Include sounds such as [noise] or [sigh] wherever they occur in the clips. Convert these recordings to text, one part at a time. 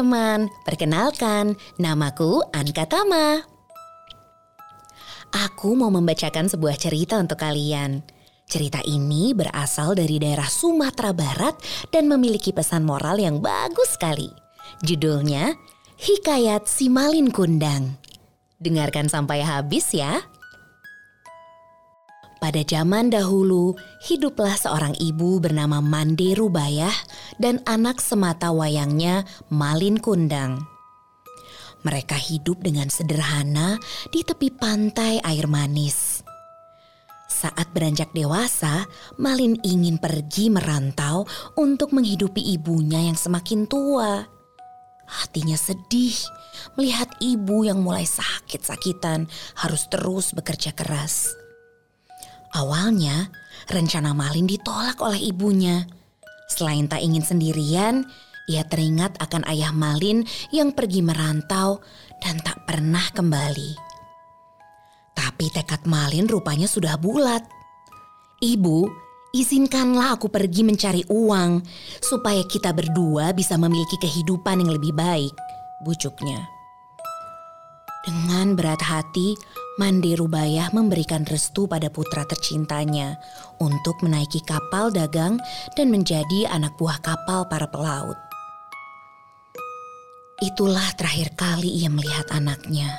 teman-teman, perkenalkan namaku Anka Tama. Aku mau membacakan sebuah cerita untuk kalian. Cerita ini berasal dari daerah Sumatera Barat dan memiliki pesan moral yang bagus sekali. Judulnya Hikayat Simalin Kundang. Dengarkan sampai habis ya. Pada zaman dahulu, hiduplah seorang ibu bernama Mande Rubayah dan anak semata wayangnya Malin Kundang. Mereka hidup dengan sederhana di tepi pantai air manis. Saat beranjak dewasa, Malin ingin pergi merantau untuk menghidupi ibunya yang semakin tua. Hatinya sedih melihat ibu yang mulai sakit-sakitan harus terus bekerja keras. Awalnya, rencana Malin ditolak oleh ibunya. Selain tak ingin sendirian, ia teringat akan ayah Malin yang pergi merantau dan tak pernah kembali. Tapi tekad Malin rupanya sudah bulat. Ibu, izinkanlah aku pergi mencari uang supaya kita berdua bisa memiliki kehidupan yang lebih baik, bucuknya. Dengan berat hati, Mandi Rubayah memberikan restu pada putra tercintanya untuk menaiki kapal dagang dan menjadi anak buah kapal para pelaut. Itulah terakhir kali ia melihat anaknya.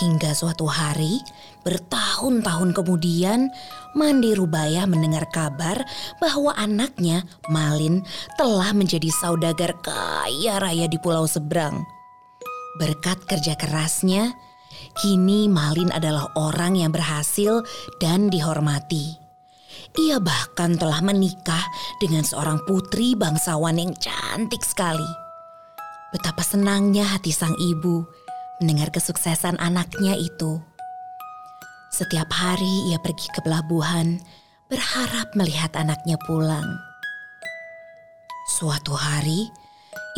Hingga suatu hari, bertahun-tahun kemudian, Mandi Rubaya mendengar kabar bahwa anaknya, Malin, telah menjadi saudagar kaya raya di pulau seberang. Berkat kerja kerasnya, kini Malin adalah orang yang berhasil dan dihormati. Ia bahkan telah menikah dengan seorang putri bangsawan yang cantik sekali. Betapa senangnya hati sang ibu mendengar kesuksesan anaknya itu. Setiap hari ia pergi ke pelabuhan berharap melihat anaknya pulang. Suatu hari,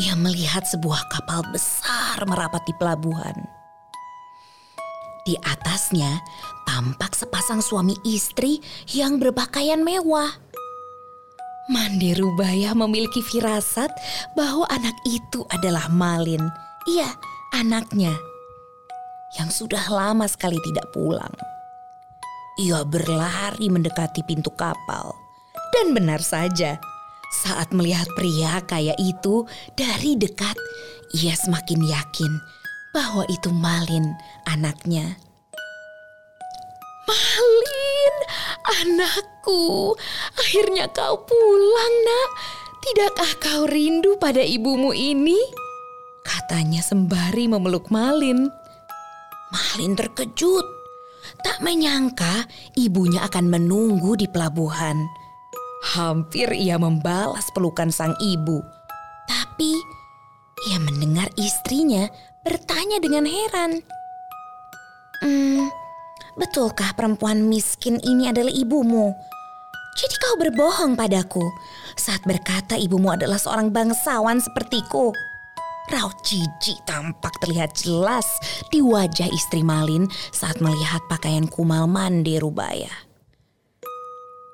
ia melihat sebuah kapal besar merapat di pelabuhan. Di atasnya tampak sepasang suami istri yang berpakaian mewah. Mandi Rubaya memiliki firasat bahwa anak itu adalah Malin. Iya, anaknya. Yang sudah lama sekali tidak pulang. Ia berlari mendekati pintu kapal. Dan benar saja, saat melihat pria kaya itu dari dekat, ia semakin yakin bahwa itu Malin, anaknya. Malin, anakku, akhirnya kau pulang nak. Tidakkah kau rindu pada ibumu ini? Katanya sembari memeluk Malin. Malin terkejut. Tak menyangka ibunya akan menunggu di pelabuhan. Hampir ia membalas pelukan sang ibu. Tapi ia mendengar istrinya bertanya dengan heran. Hmm, Betulkah perempuan miskin ini adalah ibumu? Jadi kau berbohong padaku saat berkata ibumu adalah seorang bangsawan sepertiku. Raut jijik tampak terlihat jelas di wajah istri Malin saat melihat pakaian kumal mandi Rubaya.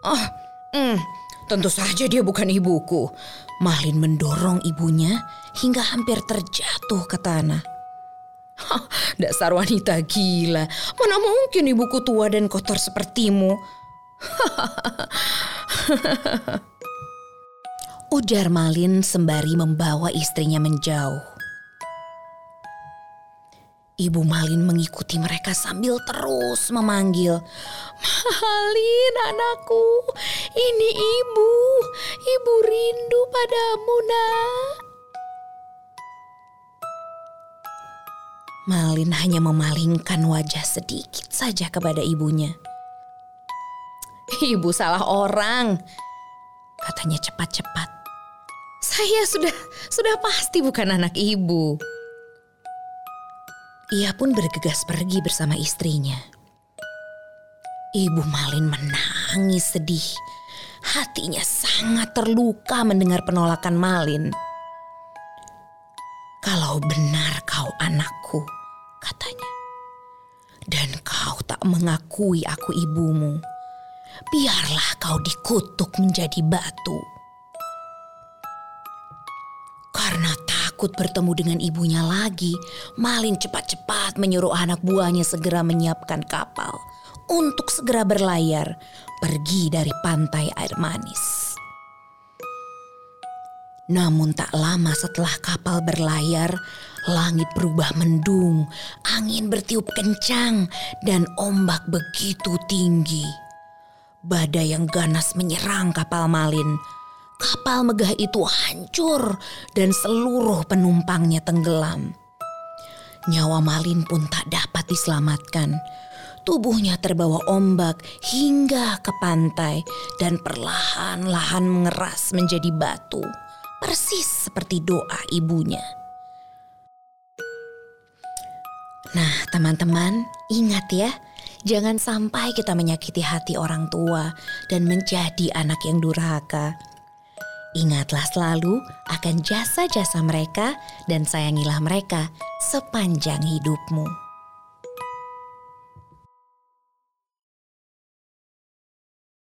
Oh, hmm, tentu saja dia bukan ibuku. Malin mendorong ibunya hingga hampir terjatuh ke tanah. [laughs] Dasar wanita gila. Mana mungkin ibuku tua dan kotor sepertimu? [laughs] Ujar Malin sembari membawa istrinya menjauh. Ibu Malin mengikuti mereka sambil terus memanggil. Malin anakku, ini ibu. Ibu rindu padamu nak. Malin hanya memalingkan wajah sedikit saja kepada ibunya. Ibu salah orang, katanya cepat-cepat. Saya sudah sudah pasti bukan anak ibu. Ia pun bergegas pergi bersama istrinya. Ibu Malin menangis sedih. Hatinya sangat terluka mendengar penolakan Malin. Kalau benar kau anakku, katanya. Dan kau tak mengakui aku ibumu. Biarlah kau dikutuk menjadi batu. Karena takut bertemu dengan ibunya lagi, Malin cepat-cepat menyuruh anak buahnya segera menyiapkan kapal untuk segera berlayar pergi dari pantai air manis. Namun tak lama setelah kapal berlayar, langit berubah mendung, angin bertiup kencang, dan ombak begitu tinggi. Badai yang ganas menyerang kapal Malin. Kapal megah itu hancur dan seluruh penumpangnya tenggelam. Nyawa Malin pun tak dapat diselamatkan. Tubuhnya terbawa ombak hingga ke pantai dan perlahan-lahan mengeras menjadi batu persis seperti doa ibunya. Nah, teman-teman, ingat ya, jangan sampai kita menyakiti hati orang tua dan menjadi anak yang durhaka. Ingatlah selalu akan jasa-jasa mereka dan sayangilah mereka sepanjang hidupmu.